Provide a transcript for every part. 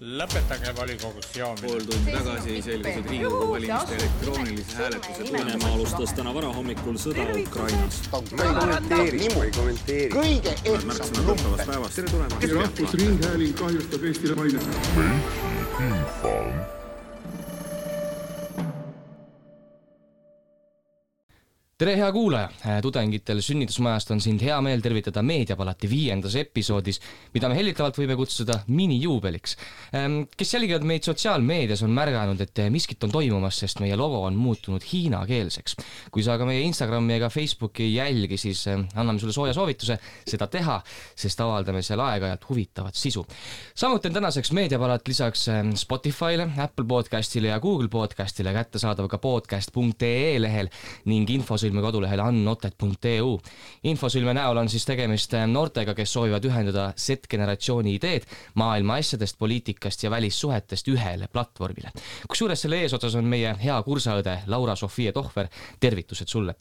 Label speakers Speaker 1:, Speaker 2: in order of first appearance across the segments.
Speaker 1: lõpetage volikogus joomine.
Speaker 2: pool tundi tagasi selgus, et Riigikogu valimiste elektroonilise hääletuse
Speaker 3: Venemaa alustas täna varahommikul sõda Ukrainas.
Speaker 4: ma ei kommenteeri, ma ei kommenteeri. kõige ehtsam lumpen.
Speaker 2: tere tulemast!
Speaker 5: rahvusringhääling kahjustab Eestile mainet.
Speaker 6: Tere, hea kuulaja! tudengitel sünnitusmajast on sind hea meel tervitada Meediapalati viiendas episoodis, mida me hellitavalt võime kutsuda minijuubeliks. kes jälgivad meid sotsiaalmeedias, on märganud, et miskit on toimumas, sest meie logo on muutunud hiinakeelseks. kui sa aga meie Instagrami ega Facebooki ei jälgi, siis anname sulle sooja soovituse seda teha, sest avaldame seal aeg-ajalt huvitavat sisu. samuti on tänaseks Meediapalat lisaks Spotify'le, Apple podcastile ja Google podcastile kättesaadav ka podcast.ee lehel ning infos Infosõlme kodulehel annotet.eu. infosõlme näol on siis tegemist äh, noortega, kes soovivad ühendada Z-generatsiooni ideed maailma asjadest, poliitikast ja välissuhetest ühele platvormile. kusjuures selle eesotsas on meie hea kursaõde Laura-Sofia Tohver, tervitused sulle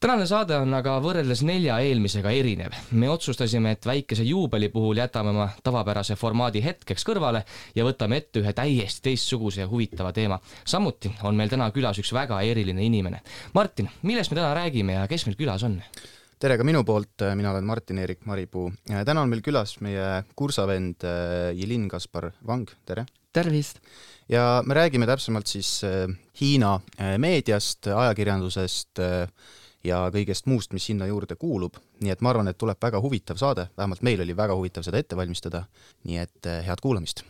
Speaker 6: tänane saade on aga võrreldes nelja eelmisega erinev. me otsustasime, et väikese juubeli puhul jätame oma tavapärase formaadi hetkeks kõrvale ja võtame ette ühe täiesti teistsuguse ja huvitava teema. samuti on meil täna külas üks väga eriline inimene. Martin, millest me täna räägime ja kes meil külas on?
Speaker 7: tere ka minu poolt, mina olen Martin-Eerik Maripuu. täna on meil külas meie kursavend äh, Jelin Kaspar Vang, tere!
Speaker 8: tervist!
Speaker 7: ja me räägime täpsemalt siis äh, Hiina äh, meediast, ajakirjandusest, ja kõigest muust, mis sinna juurde kuulub, nii et ma arvan, et tuleb väga huvitav saade, vähemalt meil oli väga huvitav seda ette valmistada, nii et eh, head kuulamist!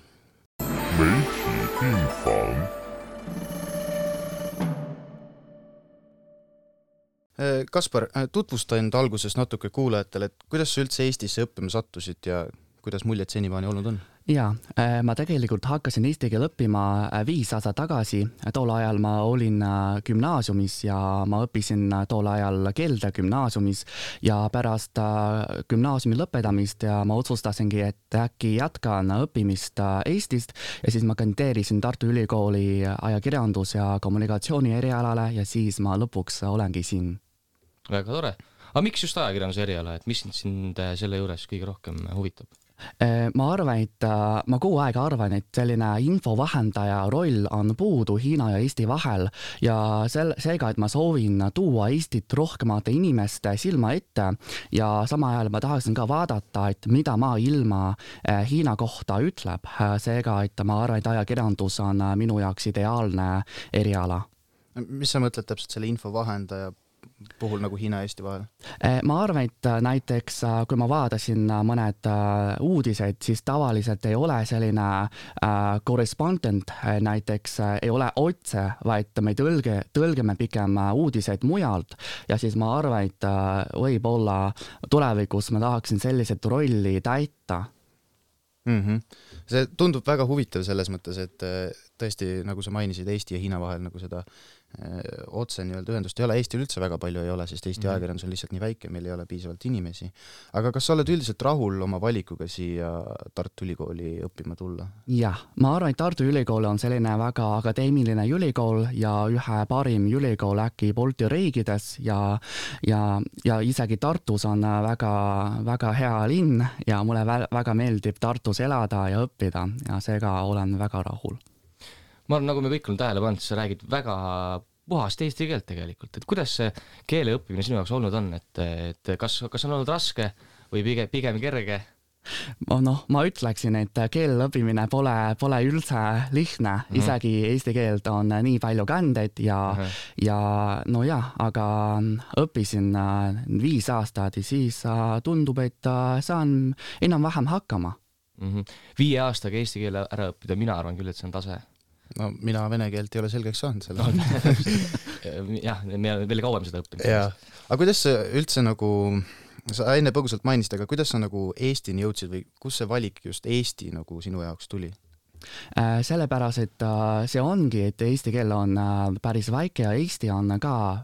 Speaker 7: Eh, Kaspar, eh, tutvusta end alguses natuke kuulajatele, et kuidas sa üldse Eestisse õppima sattusid ja kuidas muljed senimaani olnud on?
Speaker 8: Jaa, äh, ma tegelikult hakkasin eesti keelt õppima äh, viis aastat tagasi, tol ajal ma olin äh, gümnaasiumis ja ma õppisin tol ajal Kelde gümnaasiumis. Ja pärast gümnaasiumi lõpetamist ja ma otsustasingi, et äkki jätkan õppimist Eestist. Ja siis ma kandideerisin Tartu Ülikooli ajakirjandus- ja kommunikatsiooni erialale ja siis ma lõpuks olengi siin.
Speaker 6: väga tore, aga miks just ajakirjanduse eriala, et mis sind selle juures kõige rohkem huvitab?
Speaker 8: Äh, ma arvan, et äh, ma kogu aeg arvan, et selline infovahendaja roll on puudu Hiina ja Eesti vahel ja sel-, seega, et ma soovin tuua Eestit rohkemate inimeste silma ette ja samal ajal ma tahaksin ka vaadata, et mida maailma äh, Hiina kohta ütleb, seega, et ma arvan, et ajakirjandus on minu jaoks ideaalne eriala.
Speaker 7: Mis sa mõtled täpselt selle infovahendaja puhul nagu Hiina ja Eesti vahel?
Speaker 8: Eh, ma arvan, et äh, näiteks äh, kui ma vaatasin äh, mõned uudised, siis tavaliselt ei ole selline korrespondent näiteks ei ole otse, vaid me tõlge, tõlgime pigem uudiseid mujalt ja siis ma arvan, et võib-olla tulevikus ma tahaksin selliset rolli täita
Speaker 7: mm. -hmm. see tundub väga huvitav selles mõttes, et tõesti, nagu sa mainisid, Eesti ja Hiina vahel nagu seda Äh, otse nii-öelda ühendust ei ole, Eestil üldse väga palju ei ole, sest Eesti mm -hmm. ajakirjandus on lihtsalt nii väike, meil ei ole piisavalt inimesi. aga kas sa oled üldiselt rahul oma valikuga siia Tartu Ülikooli õppima tulla?
Speaker 8: jah, ma arvan, et Tartu Ülikool on selline väga akadeemiline ülikool ja ühe parim ülikool äkki Balti riikides ja ja, ja isegi Tartus on väga, väga hea linn ja mulle väga meeldib Tartus elada ja õppida ja seega olen väga rahul
Speaker 6: ma arvan, nagu me kõik oleme tähele pannud, sa räägid väga puhast eesti keelt tegelikult, et kuidas see keele õppimine sinu jaoks olnud on, et, et kas, kas on olnud raske või pigem, pigem kerge?
Speaker 8: noh, ma ütleksin, et keele õppimine pole, pole üldse lihtne mm, -hmm. isegi eesti keelt on nii palju kändeid ja mm, -hmm. ja nojah, aga õppisin äh, viis aastat ja siis äh, tundub, et äh, saan enam-vähem hakkama
Speaker 6: mm. -hmm. viie aastaga eesti keele ära õppida, mina arvan küll, et see on tase
Speaker 7: no mina vene keelt ei ole selgeks saanud selle
Speaker 6: jah, me oleme veel kauem seda õppinud.
Speaker 7: jaa, aga kuidas sa üldse nagu, sa enne põgusalt mainisid, aga kuidas sa nagu Eestini jõudsid või kus see valik just Eesti nagu sinu jaoks tuli?
Speaker 8: Äh, sellepärast, et äh, see ongi, et eesti keel on äh, päris väike ja Eesti on ka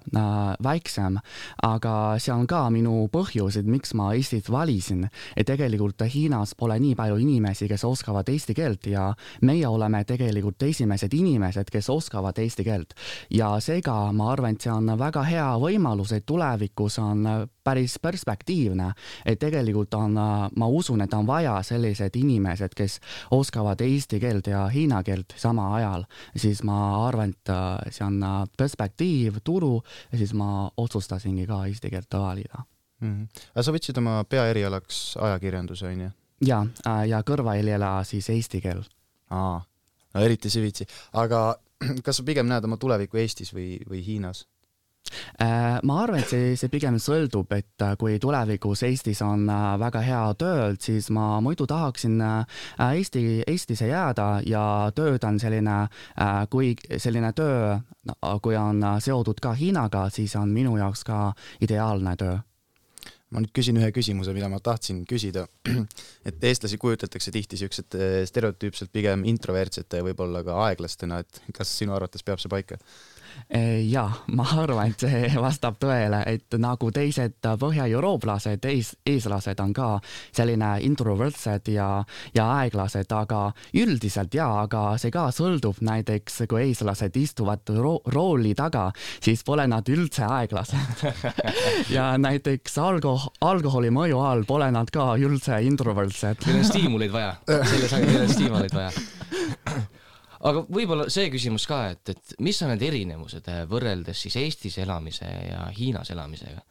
Speaker 8: väiksem, aga see on ka minu põhjus, et miks ma Eestit valisin. et tegelikult Hiinas pole nii palju inimesi, kes oskavad eesti keelt ja meie oleme tegelikult esimesed inimesed, kes oskavad eesti keelt. ja seega ma arvan, et see on väga hea võimalus, et tulevikus on päris perspektiivne, et tegelikult on, ma usun, et on vaja sellised inimesed, kes oskavad eesti keelt ja hiina keelt samal ajal, siis ma arvan, et see on perspektiiv, turu ja siis ma otsustasingi ka eesti keelt valida
Speaker 7: mm. -hmm. aga sa võtsid oma peaerialaks ajakirjanduse, on ju?
Speaker 8: ja, ja kõrvaeriala siis eesti keel.
Speaker 7: aa, no eriti süvitsi, aga kas sa pigem näed oma tulevikku Eestis või, või Hiinas?
Speaker 8: Äh, ma arvan, et see, see pigem sõltub, et äh, kui tulevikus Eestis on äh, väga hea tööd, siis ma muidu tahaksin Eesti, Eestisse jääda ja töötan selline, kui selline töö, kui on seotud ka Hiinaga, siis on minu jaoks ka ideaalne töö
Speaker 7: ma nüüd küsin ühe küsimuse, mida ma tahtsin küsida. et eestlasi kujutatakse tihti siuksed stereotüüpselt pigem introvertsete ja võib-olla ka aeglastena, et kas sinu arvates peab see paika?
Speaker 8: Ja ma arvan, et see vastab tõele, et nagu teised põhjaeurooplased, ees, eeslased on ka selline introvertsed ja, ja aeglased, aga üldiselt jaa, aga see ka sõltub näiteks, kui eeslased istuvad ro rooli taga, siis pole nad üldse aeglased. Ja näiteks alko-, alkoholi mõju all pole nad ka üldse introvertsed.
Speaker 6: Neil on stiimuleid vaja, selles neil on stiimuleid vaja aga võib-olla see küsimus ka, et, et mis on need erinevused äh, võrreldes siis Eestis elamise ja Hiinas elamisega?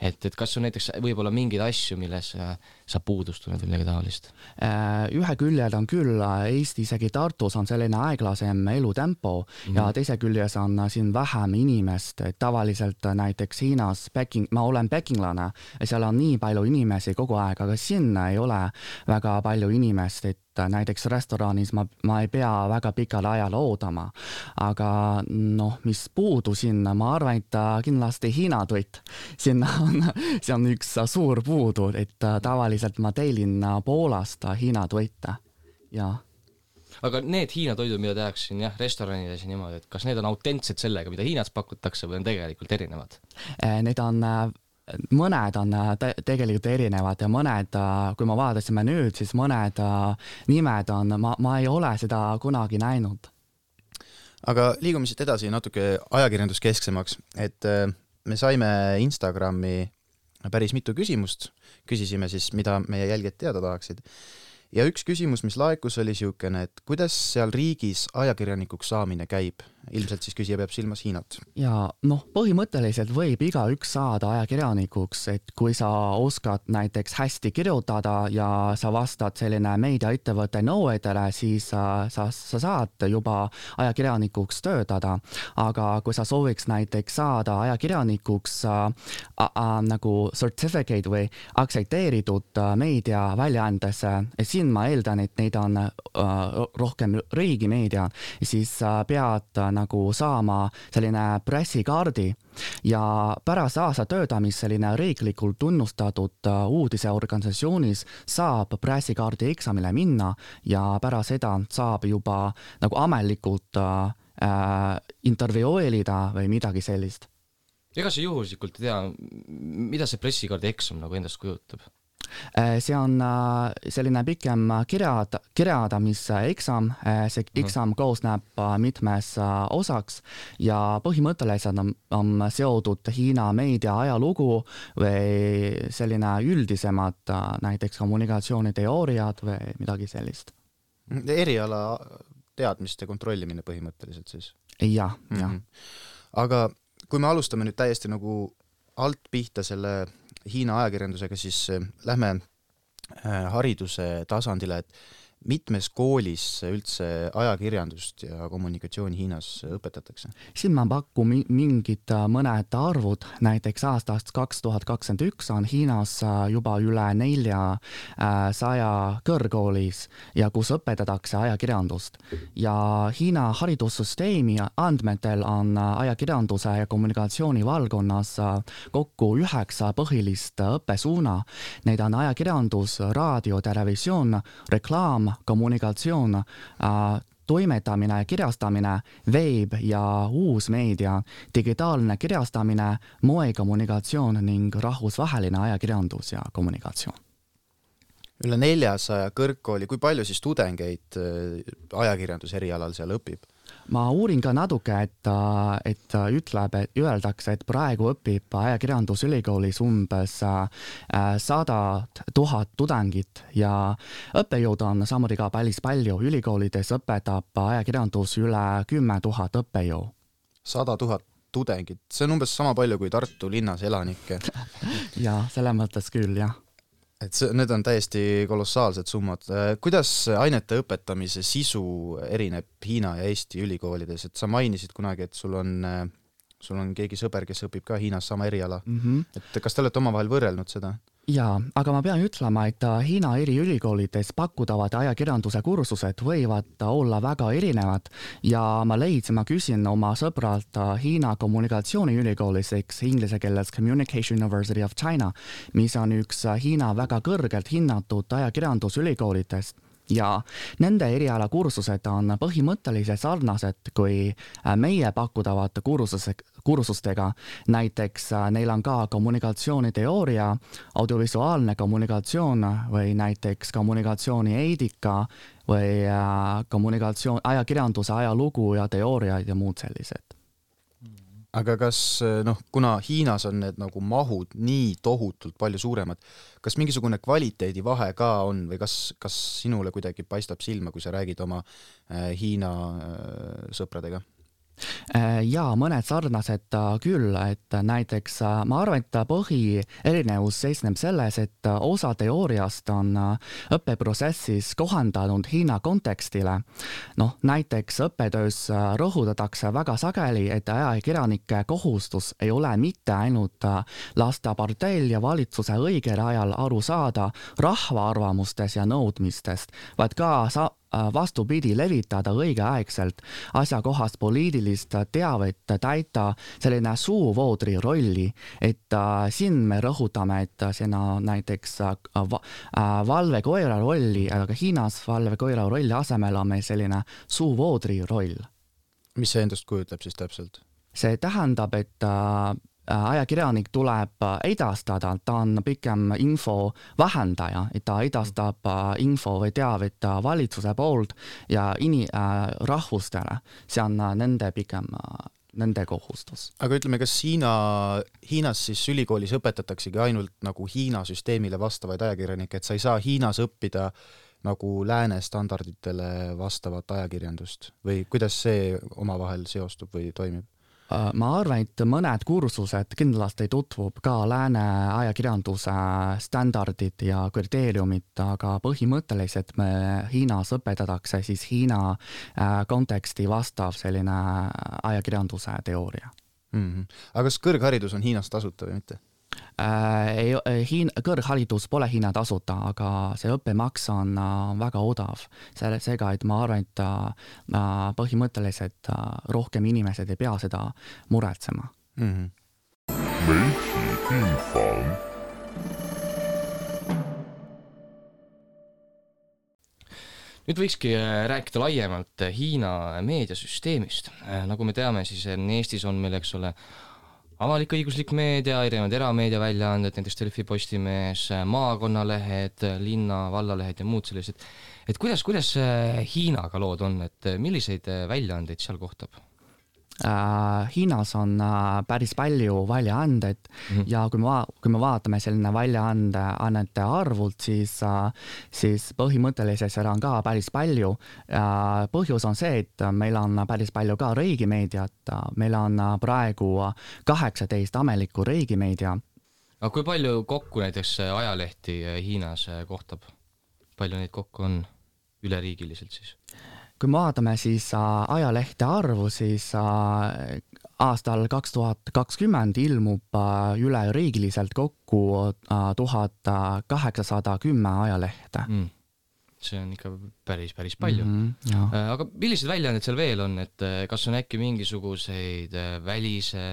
Speaker 6: et, et kas on näiteks võib-olla mingeid asju, milles äh, sa puudust tunned või midagi taolist?
Speaker 8: Äh, ühe küljel on küll Eesti, isegi Tartus on selline aeglasem elutempo mm -hmm. ja teise küljes on siin vähem inimest, et tavaliselt näiteks Hiinas Peking, ma olen pekinglane, seal on nii palju inimesi kogu aeg, aga siin ei ole väga palju inimest, et näiteks restoranis ma, ma ei pea väga pikal ajal ootama. aga noh, mis puudu sinna, ma arvan, et kindlasti Hiina toit. sinna on, see on üks suur puudu, et tavaliselt ma tellin Poolast Hiina toite ja
Speaker 6: aga need Hiina toidud, mida tehakse siin jah, restoranides ja niimoodi, et kas need on autentsed sellega, mida Hiinas pakutakse või on tegelikult erinevad?
Speaker 8: Need on mõned on äh, te tegelikult erinevad ja mõned, äh, kui me vaatasime nüüd, siis mõned äh, nimed on, ma, ma ei ole seda kunagi näinud.
Speaker 7: aga liigume siit edasi natuke ajakirjanduskesksemaks, et me saime Instagrami päris mitu küsimust, küsisime siis, mida meie jälgijad teada tahaksid ja üks küsimus, mis laekus, oli niisugune, et kuidas seal riigis ajakirjanikuks saamine käib? Ilmselt siis küsija peab silmas Hiinat.
Speaker 8: ja noh, põhimõtteliselt võib igaüks saada ajakirjanikuks, et kui sa oskad näiteks hästi kirjutada ja sa vastad selline meediaettevõtte nõuetele, siis sa, sa, sa saad juba ajakirjanikuks töötada. aga kui sa sooviks näiteks saada ajakirjanikuks äh, äh, nagu certificate või aktsepteeritud meediaväljaandesse, siis siin ma eeldan, et neid on äh, rohkem riigimeedia, siis äh, pead äh, nagu saama selline pressikaardi ja pärast aasta töötamist selline riiklikult tunnustatud uudiseorganisatsioonis saab pressikaardi eksamile minna ja pärast seda saab juba nagu ametlikult äh, intervjueerida või midagi sellist.
Speaker 6: ega sa juhuslikult ei tea, mida see pressikaardi eksam nagu endast kujutab?
Speaker 8: Äh, see on äh, selline pikem kirjad, kirjadamise eksam, äh, see mhm. eksam koosneb mitmes osaks ja põhimõtteliselt on, on seotud Hiina meedia ajalugu või selline üldisemad näiteks kommunikatsiooniteooriad või midagi sellist.
Speaker 7: eriala teadmiste kontrollimine põhimõtteliselt siis?
Speaker 8: jah, jah mm. -hmm.
Speaker 7: aga kui me alustame nüüd täiesti nagu alt pihta selle Hiina ajakirjandusega, siis äh, lähme äh, hariduse tasandile, et mitmes koolis üldse ajakirjandust ja kommunikatsiooni Hiinas õpetatakse?
Speaker 8: siin ma pakun mingid äh, mõned arvud, näiteks aastast kaks tuhat kakskümmend üks on Hiinas äh, juba üle neljasaja äh, kõrgkoolis ja kus õpetatakse ajakirjandust. ja Hiina haridussüsteemi andmetel on ajakirjanduse ja kommunikatsiooni valdkonnas kokku üheksa põhilist õppesuuna. Need on ajakirjandus, raadio, televisioon, reklaam, kommunikatsioon äh, toimetamine, kirjastamine, veeb ja uusmeedia, digitaalne kirjastamine, moekommunikatsioon ning rahvusvaheline ajakirjandus ja kommunikatsioon.
Speaker 7: üle neljasaja kõrgkooli, kui palju siis tudengeid äh, ajakirjanduse erialal seal õpib?
Speaker 8: Ma uurin ka natuke, et, et ütleb, et öeldakse, et praegu õpib ajakirjandusülikoolis umbes sada tuhat tudengit ja õppejõud on samuti ka päris palju. ülikoolides õpetab ajakirjandus üle kümme tuhat õppejõu.
Speaker 7: sada tuhat tudengit, see on umbes sama palju kui Tartu linnas elanikke
Speaker 8: jaa, selles mõttes küll, jah
Speaker 7: et see, need on täiesti kolossaalsed summad. kuidas ainete õpetamise sisu erineb Hiina ja Eesti ülikoolides, et sa mainisid kunagi, et sul on, sul on keegi sõber, kes õpib ka Hiinas sama eriala mm. -hmm. et kas te olete omavahel võrrelnud seda?
Speaker 8: Jaa, aga ma pean ütlema, et Hiina eri ülikoolides pakutavad ajakirjanduse kursused võivad olla väga erinevad. Ja ma leidsin, ma küsin oma sõbralt Hiina kommunikatsiooniülikoolis ehk inglise keeles Communication University of China, mis on üks Hiina väga kõrgelt hinnatud ajakirjandusülikoolidest ja nende erialakursused on põhimõtteliselt sarnased kui meie pakutavad kursused, kursustega. näiteks äh, neil on ka kommunikatsiooniteooria, audiovisuaalne kommunikatsioon või näiteks kommunikatsioonieetika või äh, kommunikatsioon, ajakirjanduse ajalugu ja teooriaid ja muud sellised
Speaker 7: aga kas äh, noh, kuna Hiinas on need nagu mahud nii tohutult palju suuremad, kas mingisugune kvaliteedivahe ka on või kas, kas sinule kuidagi paistab silma, kui sa räägid oma Hiina sõpradega?
Speaker 8: Äh, jaa, mõned sarnased äh, küll, et näiteks äh, ma arvan, et põhierinevus seisneb selles, et osa teooriast on õppeprotsessis kohandanud Hiina kontekstile. noh, näiteks õppetöös rõhutatakse väga sageli, et ajakirjanike kohustus ei ole mitte ainult lasta parteil ja valitsuse õigel ajal aru saada rahva arvamustest ja nõudmistest, vaid ka sa-, Äh, vastupidi, levitada õigeaegselt asjakohast poliitilist teavet, täita selline suuvoodri rolli, et äh, siin me rõhutame, et sinna näiteks äh, äh, valvekoera rolli, aga Hiinas valvekoera rolli asemel on meil selline suuvoodri roll.
Speaker 7: mis see endast kujutab siis täpselt?
Speaker 8: see tähendab, et äh, Äh, ajakirjanik tuleb äh, edastada, ta on pigem info vahendaja, et ta edastab äh, info või teavet valitsuse poolt ja ini-, rahvustele, see on nende pigem nende kohustus.
Speaker 7: aga ütleme, kas Hiina, Hiinas siis ülikoolis õpetataksegi ainult nagu Hiina süsteemile vastavaid ajakirjanikke, et sa ei saa Hiinas õppida nagu lääne standarditele vastavat ajakirjandust või kuidas see omavahel seostub või toimib?
Speaker 8: Äh, ma arvan, et mõned kursused kindlasti tutvub ka lääne ajakirjanduse standardid ja kriteeriumid, aga põhimõtteliselt me Hiinas õpetatakse siis Hiina äh, konteksti vastav selline ajakirjanduse teooria
Speaker 7: mm. -hmm. aga kas kõrgharidus on Hiinas tasuta või mitte?
Speaker 8: Äh, ei, Hiin-, kõrgharidus pole Hiina tasuta, aga see õppemaks on äh, väga odav. selle, seega, et ma arvan, et äh, põhimõtteliselt rohkem inimesed ei pea seda muretsema mm. -hmm.
Speaker 6: nüüd võikski rääkida laiemalt Hiina meediasüsteemist. nagu me teame, siis Eestis on meil, eks ole, avalik-õiguslik meedia, erinevad erameediaväljaanded, näiteks Delfi, Postimees, maakonnalehed, linna, vallalehed ja muud sellised. et kuidas, kuidas Hiinaga lood on, et milliseid väljaandeid seal kohtab?
Speaker 8: Äh, Hiinas on äh, päris palju väljaandeid mm -hmm. ja kui me kui me vaatame selline väljaande, annete arvult, siis äh,, siis põhimõtteliselt seda on ka päris palju põhjus on see, et meil on päris palju ka riigimeediat, meil on praegu kaheksateist ametlikku riigimeedia.
Speaker 6: aga kui palju kokku näiteks ajalehti Hiinas kohtab? palju neid kokku on üleriigiliselt siis?
Speaker 8: Kui me vaatame siis äh, ajalehte arvu, siis äh, aastal kaks tuhat kakskümmend ilmub äh, üleriigiliselt kokku tuhat kaheksasada kümme ajalehte. Mm.
Speaker 6: See on ikka päris, päris palju mm. -hmm, aga millised väljaanded seal veel on, et äh, kas on äkki mingisuguseid äh, välise,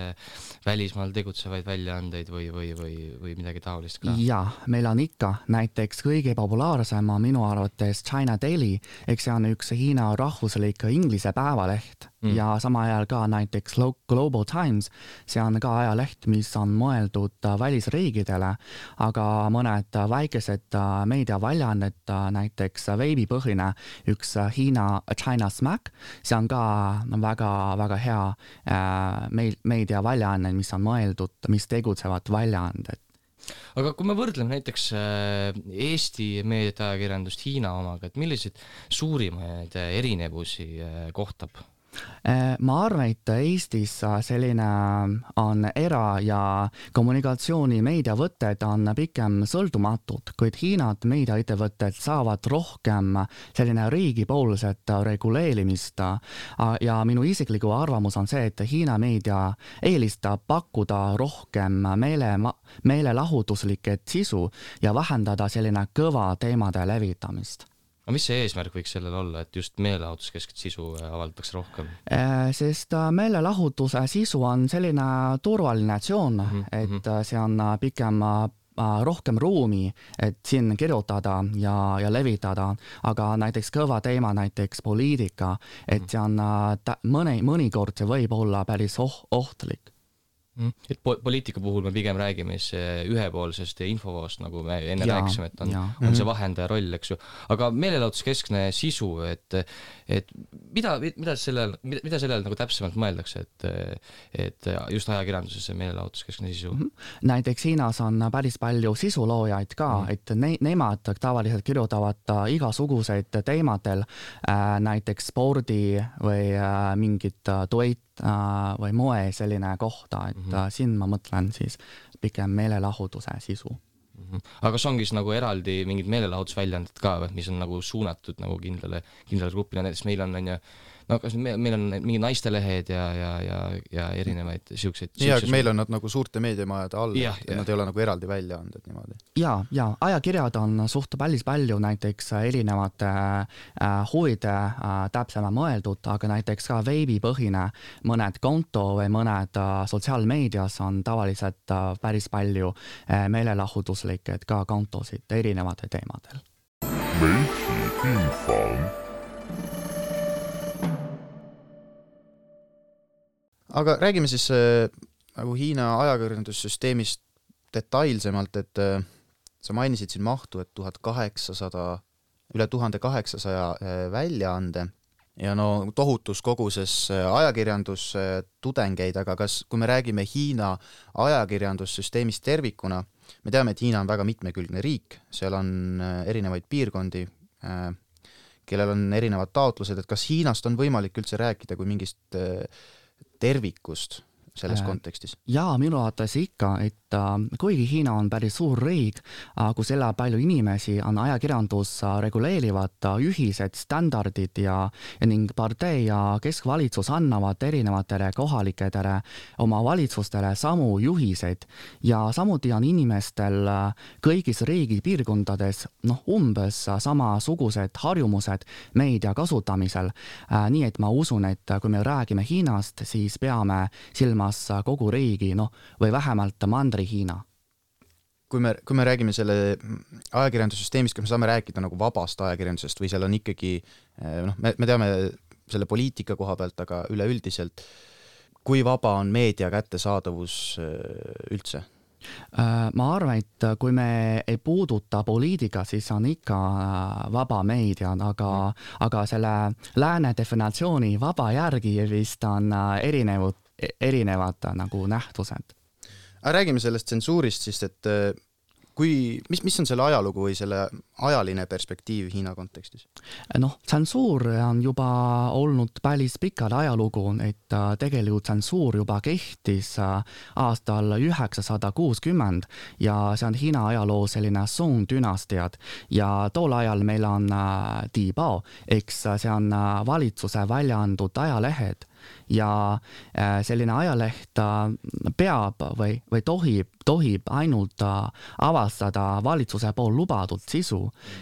Speaker 6: välismaal tegutsevaid väljaandeid või, või, või, või midagi taolist ka?
Speaker 8: jaa, meil on ikka, näiteks kõige populaarsem on minu arvates China Daily, eks see on üks Hiina rahvuslik inglise päevaleht mm. ja samal ajal ka näiteks Global Times, see on ka ajaleht, mis on mõeldud välisriigidele, aga mõned väikesed meediaväljaanded, näiteks veebipõhine, üks Hiina China Smack, see on ka väga-väga hea meil-, meediaväljaanne, mis on mõeldud, mis tegutsevad väljaanded
Speaker 6: aga kui me võrdleme näiteks Eesti meediaajakirjandust Hiina omaga, et milliseid suurimaid erinevusi kohtab?
Speaker 8: Äh, ma arvan, et Eestis selline on era- ja kommunikatsioonimeediavõtted on pigem sõltumatud, kuid Hiinat meediaettevõtted saavad rohkem selline riigipoolset reguleerimist. ja minu isiklik arvamus on see, et Hiina meedia eelistab pakkuda rohkem meele, meelelahutuslikke sisu ja vähendada selline kõva teemade levitamist
Speaker 6: aga mis see eesmärk võiks sellel olla, et just meelelahutuskeskset sisu äh, avaldatakse rohkem?
Speaker 8: Äh, sest äh, meelelahutuse sisu on selline turvaline tsoon mm, -hmm. et mhm. see on pigem rohkem ruumi, et siin kirjutada ja, ja levitada, aga näiteks kõva teema, näiteks poliitika, et mhm. see on mõni, mõnikord see võib olla päris oh, ohtlik.
Speaker 6: Et po-, poliitika puhul me pigem räägime siis eh, ühepoolsest infovoost, nagu me enne ja, rääkisime, et on, on see mhm. vahendaja roll, eks ju. aga meelelahutuskeskne sisu, et, et mida, mida sellel, mida sellel nagu täpsemalt mõeldakse, et, et just ajakirjanduses see meelelahutuskeskne sisu mm? -hmm.
Speaker 8: näiteks Hiinas on päris palju sisuloojaid ka mm, -hmm. et ne-, nemad tavaliselt kirjutavad igasuguseid teemadel äh,, näiteks spordi või äh, mingit duett Äh, või moe selline kohta, et mm -hmm. siin ma mõtlen siis pigem meelelahutuse sisu
Speaker 6: mm. -hmm. aga kas ongi siis nagu eraldi mingid meelelahutusväljundid ka, mis on nagu suunatud nagu kindlale, kindlale grupile, näiteks meil on, on ju, no kas me, meil on mingid naistelehed ja, ja, ja, ja erinevaid siukseid.
Speaker 7: jaa, aga meil on nad nagu suurte meediamajade all, et nad ei ole nagu eraldi väljaanded niimoodi.
Speaker 8: ja, ja ajakirjad on suht päris palju näiteks erinevate äh, huvide äh, täpsemalt mõeldud, aga näiteks ka veebipõhine mõned konto või mõned äh, sotsiaalmeedias on tavaliselt äh, päris palju äh, meelelahutuslikke ka kontosid erinevatel teemadel. Meitsi info
Speaker 7: aga räägime siis äh, nagu Hiina ajakirjandussüsteemist detailsemalt, et äh, sa mainisid siin mahtu, et tuhat kaheksasada, üle tuhande kaheksasaja äh, väljaande. Ja no tohutus koguses äh, ajakirjandustudengeid, aga kas, kui me räägime Hiina ajakirjandussüsteemist tervikuna, me teame, et Hiina on väga mitmekülgne riik, seal on äh, erinevaid piirkondi, äh, kellel on erinevad taotlused, et kas Hiinast on võimalik üldse rääkida kui mingist tervikust selles äh, kontekstis?
Speaker 8: jaa, minu arvates ikka, et äh, kuigi Hiina on päris suur riik äh,, kus elab palju inimesi, on ajakirjandus äh, reguleerivad ühised standardid ja, ja ning partei ja keskvalitsus annavad erinevatele kohalikele omavalitsustele samu juhiseid. Ja samuti on inimestel kõigis riigi piirkondades noh, umbes samasugused harjumused meedia kasutamisel. Nii et ma usun, et kui me räägime Hiinast, siis peame silma silmas kogu riigi, noh, või vähemalt Mandri-Hiina
Speaker 7: kui me, kui me räägime selle ajakirjandussüsteemist, kas me saame rääkida nagu vabast ajakirjandusest või seal on ikkagi noh, me, me teame selle poliitika koha pealt, aga üleüldiselt, kui vaba on meedia kättesaadavus üldse?
Speaker 8: Äh, ma arvan, et kui me ei puuduta poliitika, siis on ikka vaba meedia, aga mm., aga selle lääne definitsiooni vaba järgi vist on erinevad E-, erinevad nagu nähtused.
Speaker 7: Räägime sellest tsensuurist siis, et äh, kui, mis, mis on selle ajalugu või selle ajaline perspektiiv Hiina kontekstis?
Speaker 8: noh, tsensuur on juba olnud päris pikalt ajalugu, et äh, tegelikult tsensuur juba kehtis äh, aastal üheksasada kuuskümmend ja see on Hiina ajaloo selline Song dünastiad ja tol ajal meil on Dibao, eks see on valitsuse välja antud ajalehed ja äh, selline ajaleht peab või, või tohib, tohib ainult äh, avastada valitsuse poolt lubatud sisu.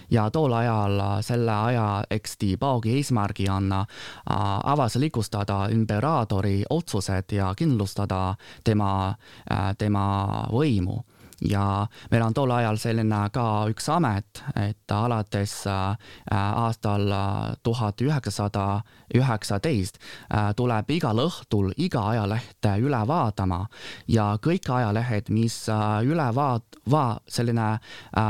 Speaker 8: Ja tol ajal äh, selle aja eksti Paogi eesmärgi on avaslikustada imperaatori otsused ja kindlustada tema, tema võimu ja meil on tol ajal selline ka üks amet, et alates aastal tuhat üheksasada üheksateist tuleb igal õhtul iga ajalehte üle vaatama. Ja kõik ajalehed, mis üle vaat-, va-, selline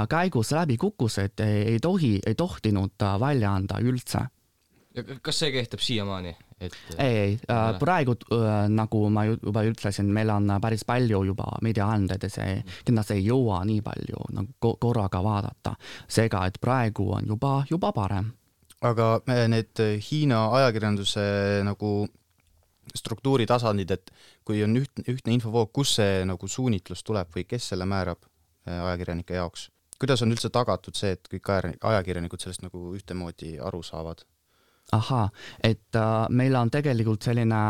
Speaker 8: käigus läbi kukkusid, ei tohi, ei tohtinud välja anda üldse.
Speaker 6: Kas see kehtib siiamaani,
Speaker 8: et? ei, ei, äh, praegu äh, nagu ma juba ütlesin, meil on päris palju juba meediaandeid ja see kindlasti ei jõua nii palju nagu korraga vaadata. seega, et praegu on juba, juba parem.
Speaker 7: aga äh, need Hiina ajakirjanduse nagu struktuuritasandid, et kui on ühtne, ühtne infovoog, kus see nagu suunitlus tuleb või kes selle määrab ajakirjanike jaoks? kuidas on üldse tagatud see, et kõik ajakirjanikud sellest nagu ühtemoodi aru saavad?
Speaker 8: Ahaa, et äh, meil on tegelikult selline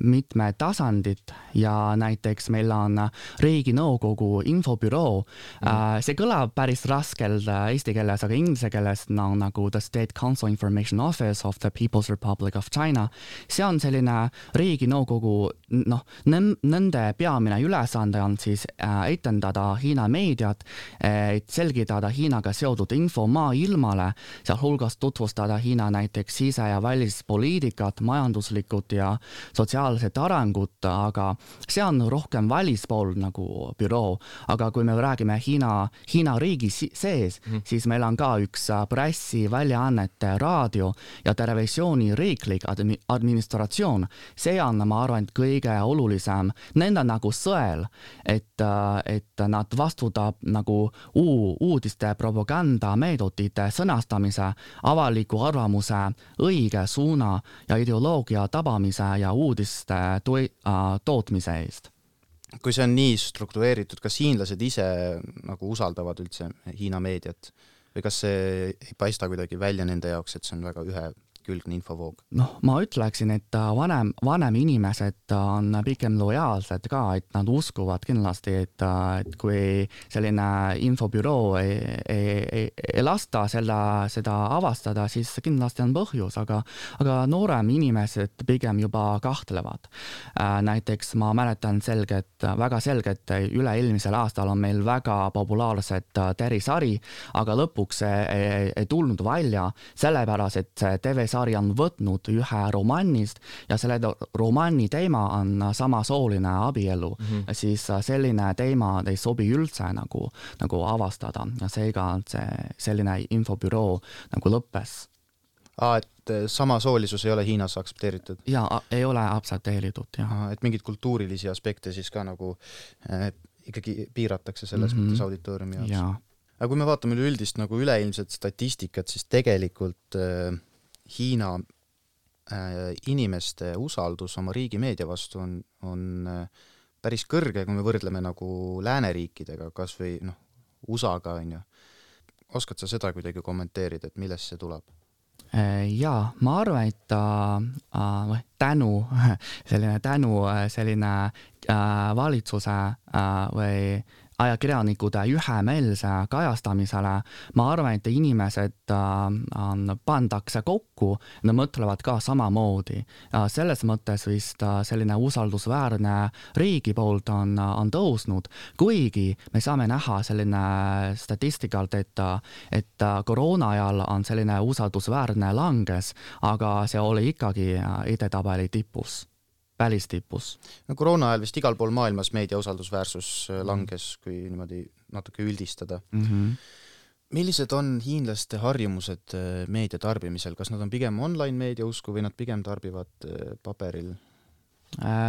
Speaker 8: mitmed tasandid ja näiteks meil on Riiginõukogu infobüroo mm.. Äh, see kõlab päris raskelt äh, eesti keeles, aga inglise keeles no, nagu The State Council Information Office of the People's Republic of China. see on selline Riiginõukogu, noh, nende peamine ülesande on siis äh, etendada Hiina meediat, et selgitada Hiinaga seotud info maailmale, sealhulgas tutvustada Hiina näiteks sise- ja välispoliitikat, majanduslikut ja sotsiaalset arengut, aga see on rohkem välispool nagu büroo. aga kui me räägime Hiina, Hiina riigi sees mm, -hmm. siis meil on ka üks pressiväljaannete, raadio ja televisiooni riiklik admi administratsioon. see on, ma arvan, et kõige olulisem nende nagu sõel, et, et nad vastutab nagu uu, uudiste propagandameetodite sõnastamise, avaliku arvamuse õige suuna ja ideoloogia tabamise ja uudiste tootmise eest.
Speaker 7: Kui see on nii struktureeritud, kas hiinlased ise nagu usaldavad üldse Hiina meediat või kas see ei paista kuidagi välja nende jaoks, et see on väga ühe külgne infovoog?
Speaker 8: noh, ma ütleksin, et äh, vanem, vanem inimesed äh, on pigem lojaalsed ka, et nad uskuvad kindlasti, et, äh, et kui selline infobüroo ei, ei, ei, ei lasta selle, seda avastada, siis kindlasti on põhjus, aga, aga noorem inimesed pigem juba kahtlevad. näiteks ma mäletan selgelt, väga selgelt, üle-eelmisel aastal on meil väga populaarsed terisari, aga lõpuks ei, ei, ei tulnud välja, sellepärast et see TV sari on võtnud ühe romaanist ja selle romaani teema on samasooline abielu mm, -hmm. siis selline teema ei sobi üldse nagu, nagu avastada ja seega see selline infobüroo nagu lõppes
Speaker 7: aa, et samasoolisus ei ole Hiinas aktsepteeritud?
Speaker 8: jaa, ei ole aktsepteeritud, jah.
Speaker 7: et mingeid kultuurilisi aspekte siis ka nagu äh, ikkagi piiratakse selles mm -hmm. mõttes auditooriumi jaoks? aga kui me vaatame üleüldist nagu üleilmset statistikat, siis tegelikult äh, Hiina äh, inimeste usaldus oma riigimeedia vastu on, on äh, päris kõrge, kui me võrdleme nagu lääneriikidega, kas või noh, USA-ga, on ju. oskad sa seda kuidagi kommenteerida, et millest see tuleb?
Speaker 8: Äh, jaa, ma arvan, et äh, tänu, selline tänu selline äh, valitsuse äh, või äh, ajakirjanikud ühemeelse kajastamisele, ma arvan, et inimesed äh, pandakse kokku, nad mõtlevad ka samamoodi. selles mõttes vist äh, selline usaldusväärne riigi poolt on, on tõusnud, kuigi me saame näha selline statistikalt, et, et koroona ajal on selline usaldusväärne langes, aga see oli ikkagi edetabeli tipus välistipus.
Speaker 7: no koroona ajal vist igal pool maailmas meedia usaldusväärsus äh, mhm. langes, kui niimoodi natuke üldistada mm. -hmm. millised on hiinlaste harjumused äh, meedia tarbimisel, kas nad on pigem online meedia usku või nad pigem tarbivad äh, paberil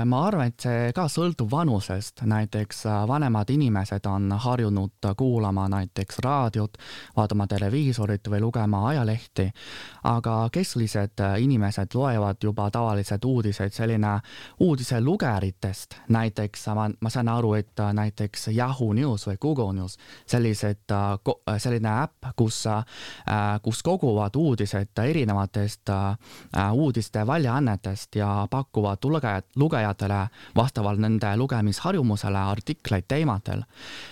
Speaker 8: ma arvan, et see ka sõltub vanusest, näiteks äh, vanemad inimesed on harjunud kuulama näiteks raadiot, vaatama televiisorit või lugema ajalehti, aga kesklised äh, inimesed loevad juba tavaliselt uudiseid selline uudiselugeritest, näiteks ma, ma saan aru, et näiteks Yahoo News või Google News, sellised, selline äpp, kus, kus koguvad uudised erinevatest uudiste väljaannetest ja pakuvad lugejat, lugejatele vastavalt nende lugemisharjumusele artikleid teemadel.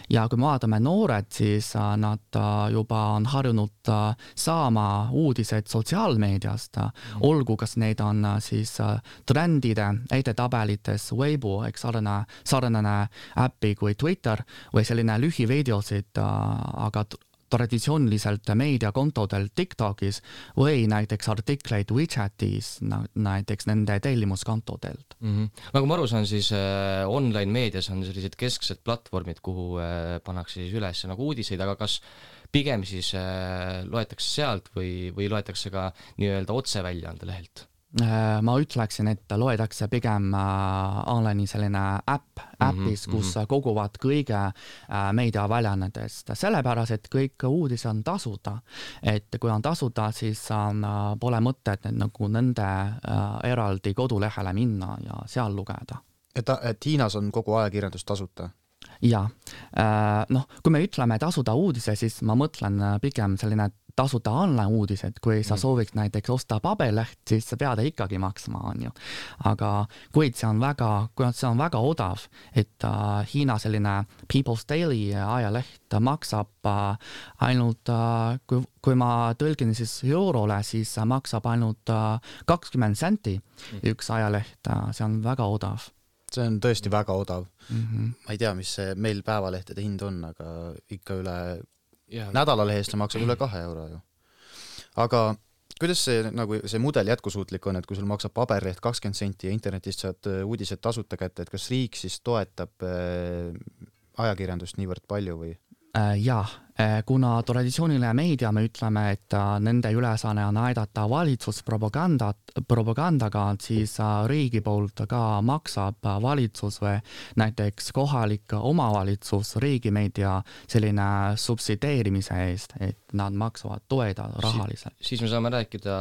Speaker 8: ja kui me vaatame noored, siis äh, nad äh, juba on harjunud saama uudiseid sotsiaalmeediast, olgu kas need on siis trendide edetabelites, Weibo, eks sarnane, sarnane äppi kui Twitter või selline lühivideosid, aga traditsiooniliselt meediakontodel TikTokis või näiteks artikleid WeChatis, näiteks nende tellimuskontodelt
Speaker 6: mm. -hmm. nagu ma aru saan, siis äh, online meedias on sellised kesksed platvormid, kuhu äh, pannakse siis üles nagu uudiseid, aga kas pigem siis äh, loetakse sealt või, või loetakse ka nii-öelda otseväljaande lehelt?
Speaker 8: Äh, ma ütleksin, et loetakse pigem äh, online'i selline äpp, mhm, äpis, kus mm -hmm. koguvad kõige äh, meediaväljaannetest, sellepärast et kõik uudised on tasuta. et kui on tasuta, siis on, pole mõtet et nagu nende eraldi kodulehele minna ja seal lugeda.
Speaker 7: et, et Hiinas on kogu ajakirjandus tasuta?
Speaker 8: jaa, noh, kui me ütleme tasuta uudise, siis ma mõtlen pigem selline tasuta online-uudised, kui sa mm. sooviks näiteks osta paberleht, siis sa pead ikkagi maksma, on ju. aga kuid see on väga, kuna see on väga odav, et uh, Hiina selline People's Daily ajaleht maksab uh, ainult uh,, kui, kui ma tõlgin siis eurole, siis maksab ainult kakskümmend uh, senti mm. üks ajaleht uh,, see on väga odav
Speaker 7: see on tõesti väga odav mm. -hmm. ma ei tea, mis see meil päevalehtede hind on, aga ikka üle nädalalehe eest sa maksad üle kahe euro ju. aga kuidas see nagu see mudel jätkusuutlik on, et kui sul maksab paberleht kakskümmend senti ja internetist saad äh, uudised tasuta kätte, et kas riik siis toetab äh, ajakirjandust niivõrd palju või?
Speaker 8: Äh, jaa, kuna traditsiooniline meedia, me ütleme, et äh, nende ülesanne on aidata valitsuspropagandat, propagandaga, siis riigi poolt ka maksab valitsus või näiteks kohalik omavalitsus riigimeedia selline subsideerimise eest, et nad maksavad toeda rahaliselt
Speaker 6: si. siis me saame rääkida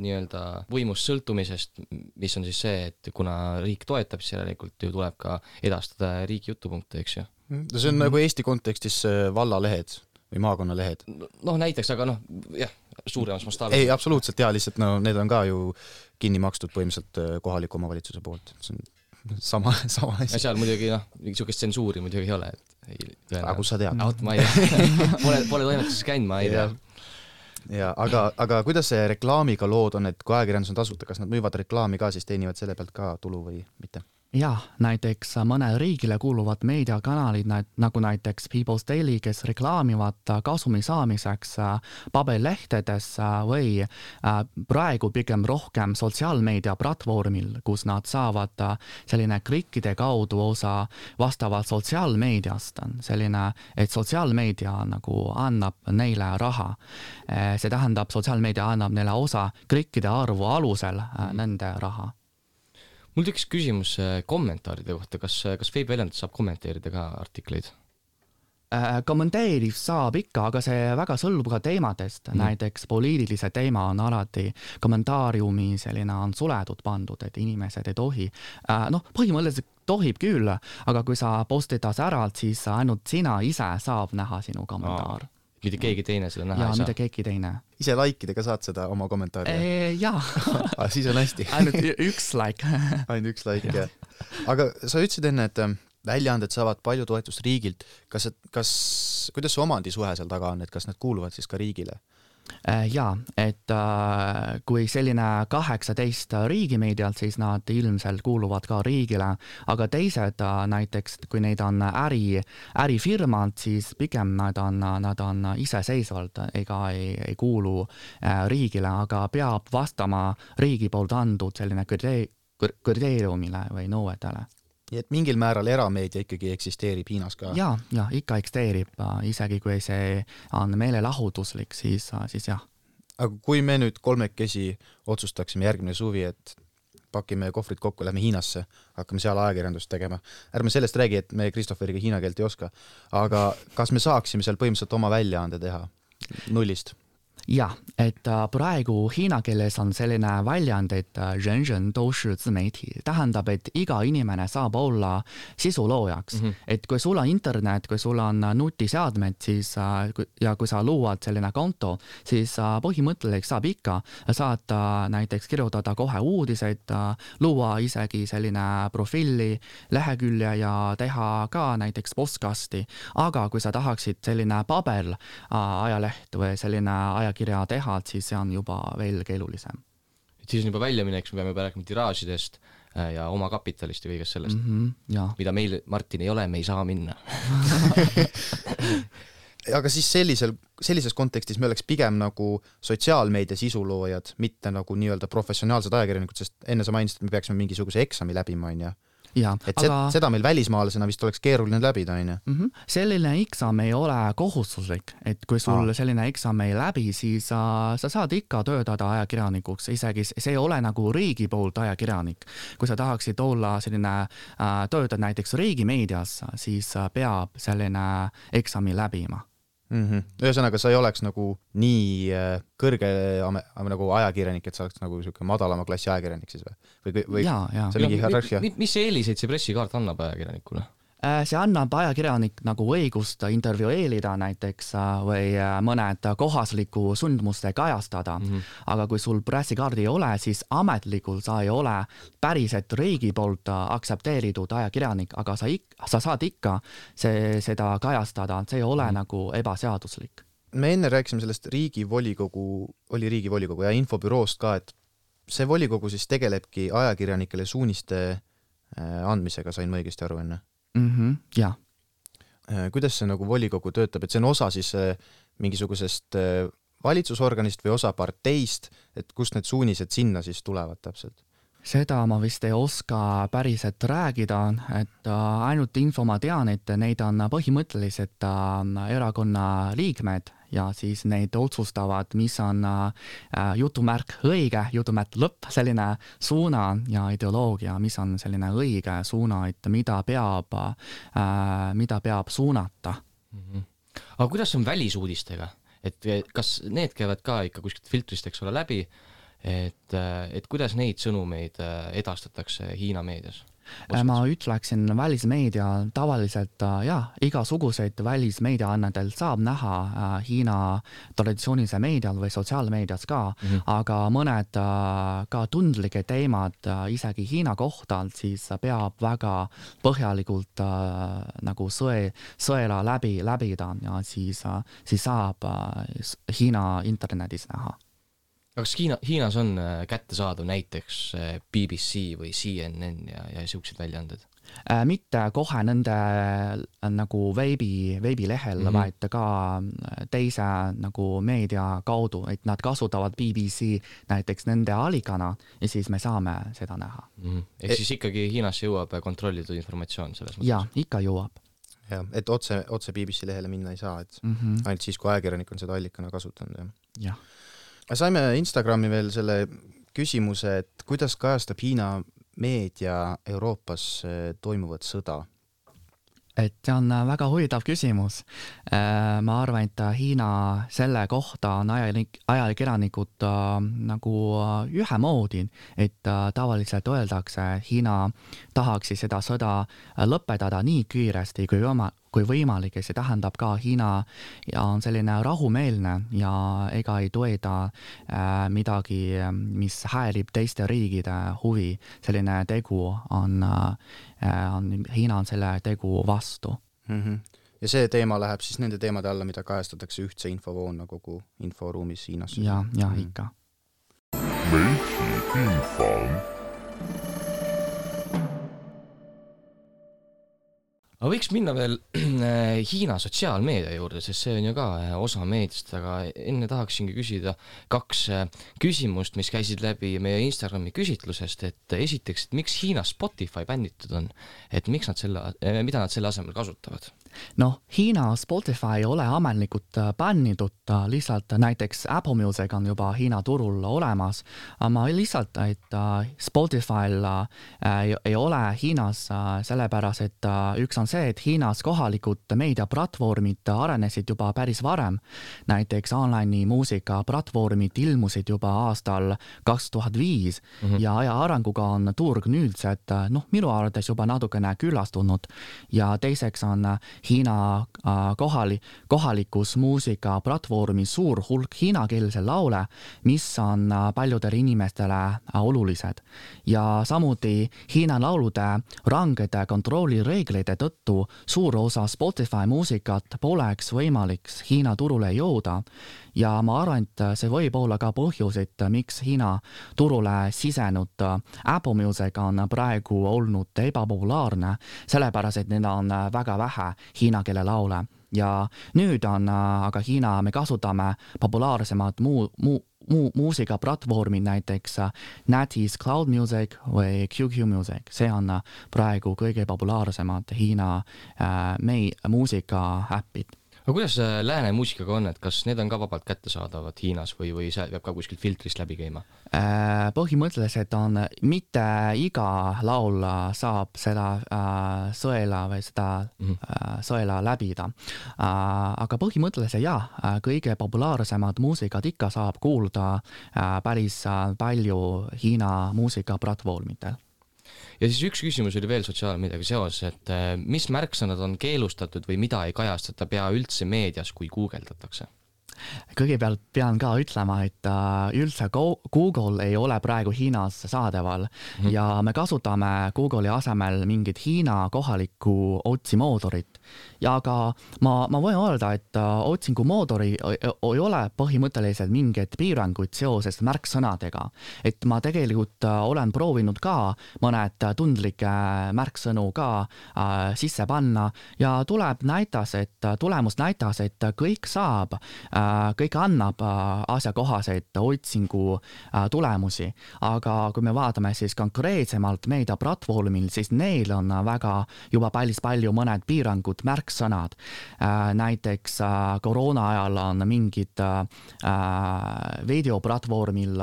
Speaker 6: nii-öelda võimust sõltumisest, mis on siis see, et kuna riik toetab, siis järelikult ju tuleb ka edastada riigi jutupunkte, eks ju
Speaker 7: no see on mm -hmm. nagu Eesti kontekstis vallalehed või maakonnalehed.
Speaker 6: noh, näiteks, aga noh, jah, suuremas mastaabis.
Speaker 7: ei, absoluutselt jaa, lihtsalt no need on ka ju kinni makstud põhimõtteliselt äh, kohaliku omavalitsuse poolt, see on sama, sama asi.
Speaker 6: seal muidugi noh, niisugust tsensuuri muidugi ei ole, et ei
Speaker 7: aga kust sa tead?
Speaker 6: vot ma ei tea pole, pole toimetuses käinud, ma ei tea
Speaker 7: ja aga, aga kuidas see reklaamiga lood on, et kui ajakirjandus on tasuta, kas nad müüvad reklaami ka, siis teenivad selle pealt ka tulu või mitte?
Speaker 8: Jah, näiteks mõnele riigile kuuluvad meediakanalid, nagu näiteks People's Daily, kes reklaamivad kasumi saamiseks äh, paberlehtedes äh, või äh, praegu pigem rohkem sotsiaalmeedia platvormil, kus nad saavad selline klikkide kaudu osa vastavalt sotsiaalmeediast, selline, et sotsiaalmeedia nagu annab neile raha. see tähendab, sotsiaalmeedia annab neile osa klikkide arvu alusel nende raha
Speaker 6: mul tekkis küsimus äh, kommentaaride kohta, kas, äh, kas veebiväljaandes saab kommenteerida ka artikleid?
Speaker 8: Äh, kommenteerib saab ikka, aga see väga sõltub ka teemadest mm., näiteks poliitilise teema on alati kommentaariumi selline on suletud pandud, et inimesed ei tohi. noh, põhimõtteliselt tohib küll, aga kui sa postitad ära, siis ainult sina ise saab näha sinu kommentaar
Speaker 6: mitte keegi teine seda näha
Speaker 8: ja,
Speaker 6: ei saa?
Speaker 8: mitte keegi teine.
Speaker 7: ise like ida ka saad seda oma kommentaari?
Speaker 8: jaa
Speaker 7: ah, siis on hästi
Speaker 8: ainult üks like
Speaker 7: ainult üks like, jah. aga sa ütlesid enne, et ähm, väljaanded saavad palju toetust riigilt, kas, kas, kuidas see omandisuhe seal taga on, et kas need kuuluvad siis ka riigile?
Speaker 8: Äh, jaa, et äh, kui selline kaheksateist riigimeediat, siis nad ilmselt kuuluvad ka riigile, aga teised äh, näiteks, kui neid on äri, ärifirmad, siis pigem nad on, nad on iseseisvalt ega ei, ei kuulu riigile, aga peab vastama riigi poolt antud selline kriteeriumile või nõuetele
Speaker 7: nii et mingil määral erameedia ikkagi eksisteerib Hiinas ka?
Speaker 8: ja, ja ikka eksisteerib, isegi kui see on meelelahutuslik, siis, siis jah.
Speaker 7: aga kui me nüüd kolmekesi otsustaksime järgmine suvi, et pakime kohvrid kokku, lähme Hiinasse, hakkame seal ajakirjandust tegema. ärme sellest räägi, et me Christopheriga hiina keelt ei oska, aga kas me saaksime seal põhimõtteliselt oma väljaande teha nullist?
Speaker 8: jah，et äh, praegu hiina keeles on selline väljend, et äh, tähendab, et iga inimene saab olla sisuloojaks mm. -hmm. et kui sul on internet, kui sul on äh, nutiseadmed, siis ja kui sa luuad selline konto, siis põhimõtteliselt saab ikka, saad näiteks kirjutada kohe uudiseid, luua isegi selline profiili, lehekülje ja teha ka näiteks podcast'i, aga kui sa tahaksid selline paberajaleht või selline ajakirjandus, ajakirja teha, et siis see on juba veel keerulisem.
Speaker 6: et siis on juba väljaminek, siis me peame juba rääkima tiraažidest äh, ja omakapitalist ja kõigest sellest
Speaker 8: mm. -hmm,
Speaker 6: mida meil, Martin, ei ole, me ei saa minna
Speaker 7: aga siis sellisel, sellises kontekstis me oleks pigem nagu sotsiaalmeedia sisuloojad, mitte nagu nii-öelda professionaalsed ajakirjanikud, sest enne sa mainisid, et me peaksime mingisuguse eksami läbima, onju et aga... seda meil välismaalasena vist oleks keeruline läbida, onju.
Speaker 8: Mhm. selline eksam ei ole kohustuslik, et kui sul Aa. selline eksam ei läbi, siis sa, sa saad ikka töötada ajakirjanikuks, isegi see ei ole nagu riigi poolt ajakirjanik. kui sa tahaksid olla selline äh,, töötada näiteks riigimeedias, siis peab selline eksami läbima
Speaker 7: mm. -hmm. ühesõnaga, sa ei oleks nagu nii äh, kõrge nagu ajakirjanik, et sa oleks nagu niisugune madalama klassi ajakirjanik siis või? või, või
Speaker 8: jaa, jaa.
Speaker 7: see mingi hierarhia?
Speaker 6: mis eeliseid see pressikaart annab ajakirjanikule?
Speaker 8: Äh, see annab ajakirjanik nagu õigust intervjueerida näiteks äh, või äh, mõned kohaslikku sündmuste kajastada mm. -hmm. aga kui sul pressikaardi ei ole, siis ametlikult sa ei ole päriselt riigi poolt aktsepteeritud ajakirjanik, aga sa ik-, sa saad ikka see, seda kajastada, see ei ole mm -hmm. nagu ebaseaduslik.
Speaker 7: me enne rääkisime sellest riigivolikogu, oli riigivolikogu ja infobüroost ka, et see volikogu siis tegelebki ajakirjanikele suuniste andmisega, sain ma õigesti aru enne?
Speaker 8: Mm. -hmm, jah.
Speaker 7: Äh, kuidas see nagu volikogu töötab, et see on osa siis äh, mingisugusest äh, valitsusorganist või osa parteist, et kust need suunised sinna siis tulevad täpselt?
Speaker 8: seda ma vist ei oska päriselt rääkida, et ainult info ma tean, et neid on põhimõtteliselt erakonna liikmed ja siis need otsustavad, mis on äh, jutumärk õige, jutumärk lõpp, selline suuna ja ideoloogia, mis on selline õige suuna, et mida peab äh,, mida peab suunata mm.
Speaker 6: -hmm. aga kuidas on välisuudistega, et kas need käivad ka ikka kuskilt filtrist, eks ole, läbi, et, et kuidas neid sõnumeid äh, edastatakse Hiina meedias?
Speaker 8: Ma ütleksin välismeedia tavaliselt äh, jah, igasuguseid välismeediaannetel saab näha äh, Hiina traditsioonilise meedial või sotsiaalmeedias ka mm, -hmm. aga mõned äh, ka tundlikud teemad isegi Hiina kohta, siis peab väga põhjalikult nagu sõe, sõela läbi, läbida ja siis siis saab Hiina internetis näha
Speaker 6: aga kas Hiina, Hiinas on äh, kättesaadav näiteks äh, BBC või CNN ja, ja siuksed väljaanded?
Speaker 8: Äh, mitte kohe nende nagu veebi, veebilehel mm, -hmm. vaid ka teise nagu meedia kaudu, et nad kasutavad BBC näiteks nende allikana ja siis me saame seda näha
Speaker 6: mm. -hmm. ehk et, siis ikkagi Hiinasse jõuab kontrollitud informatsioon selles mõttes?
Speaker 8: jaa, ikka jõuab.
Speaker 7: jah, et otse, otse BBC lehele minna ei saa, et mm -hmm. ainult siis, kui ajakirjanik on seda allikana kasutanud, jah?
Speaker 8: jah
Speaker 7: saime Instagrami veel selle küsimuse, et kuidas kajastab Hiina meedia Euroopas eh, toimuvat sõda?
Speaker 8: Et see on äh, väga huvitav küsimus. Äh, ma arvan, et äh, Hiina selle kohta on ajanik, ajakirjanikud nagu ühemoodi, et tavaliselt öeldakse, Hiina tahaks seda sõda lõpetada nii kiiresti kui oma, kui võimalik ja see tähendab ka Hiina on selline rahumeelne ja ega ei toeta midagi, mis häirib teiste riikide huvi. selline tegu on on, Hiina on selle tegu vastu
Speaker 7: mm. -hmm ja see teema läheb siis nende teemade alla, mida kajastatakse ühtse infovoona kogu inforuumis Hiinas?
Speaker 8: ja, ja mm -hmm. ikka.
Speaker 6: Aga võiks minna veel äh, Hiina sotsiaalmeedia juurde, sest see on ju ka äh, osa meediast, aga enne tahaksingi küsida kaks äh, küsimust, mis käisid läbi meie Instagrami küsitlusest, et esiteks, et miks Hiinas Spotify bänditud on, et miks nad selle, mida nad selle asemel kasutavad?
Speaker 8: noh, Hiina Spotify ei ole ametlikult bännitud, lihtsalt näiteks Apple Music on juba Hiina turul olemas, aga lihtsalt, et Spotify'l ei, ei ole Hiinas sellepärast, et üks on see, et Hiinas kohalikud meediaplatvormid arenesid juba päris varem. näiteks online'i muusikaplatvormid ilmusid juba aastal kaks tuhat viis mhm. ja aja arenguga on turg nüüdsed noh, minu arvates juba natukene küllastunud ja teiseks on Hiina äh, kohali, kohalikus muusikaplatvormis suur hulk hiinakeelse laule, mis on paljudele inimestele olulised ja samuti Hiina laulude rangede kontrollireeglite tõttu suur osa Spotify muusikat poleks võimalik Hiina turule jõuda. Ja ma arvan, et see võib olla ka põhjus, et miks Hiina turule sisenud Apple Music on praegu olnud ebapopulaarne, sellepärast et neil on väga vähe hiina keele laule ja nüüd on aga Hiina, me kasutame populaarsemad muu, muu muu muusikaplatvormid, näiteks äh, Natis Cloud Music või QQ Music, see on äh, praegu kõige populaarsemad Hiina äh, mei-, muusikaäpid
Speaker 6: aga kuidas lääne muusikaga on, et kas need on ka vabalt kättesaadavad Hiinas või, või see peab ka kuskilt filtrist läbi käima?
Speaker 8: Äh, põhimõtteliselt on, mitte iga laul saab seda äh, sõela või seda mm -hmm. äh, sõela läbida äh,. aga põhimõtteliselt jaa, äh, kõige populaarsemad muusikad ikka saab kuulda äh, päris äh, palju Hiina muusikaplatvormidel
Speaker 6: ja siis üks küsimus oli veel sotsiaalmeediaga seoses, et äh, mis märksõnad on keelustatud või mida ei kajastata pea üldse meedias, kui guugeldatakse?
Speaker 8: kõigepealt pean ka ütlema, et uh, üldse Google ei ole praegu Hiinas saadaval mm -hmm. ja me kasutame Google'i asemel mingit Hiina kohalikku otsimootorit ja ka ma, ma võin öelda, et uh, otsingumootori ei ole põhimõtteliselt mingeid piiranguid seoses märksõnadega. et ma tegelikult olen proovinud ka mõned tundlikke märksõnu ka uh, sisse panna. Ja tuleb näitas, et tulemus näitas, et kõik saab uh, kõik annab äh, asjakohaseid otsingu äh, tulemusi, aga kui me vaatame siis konkreetsemalt meediaplatvormil, siis neil on väga juba päris palju mõned piirangud, märksõnad. Äh, näiteks koroona ajal on mingid videoplatvormil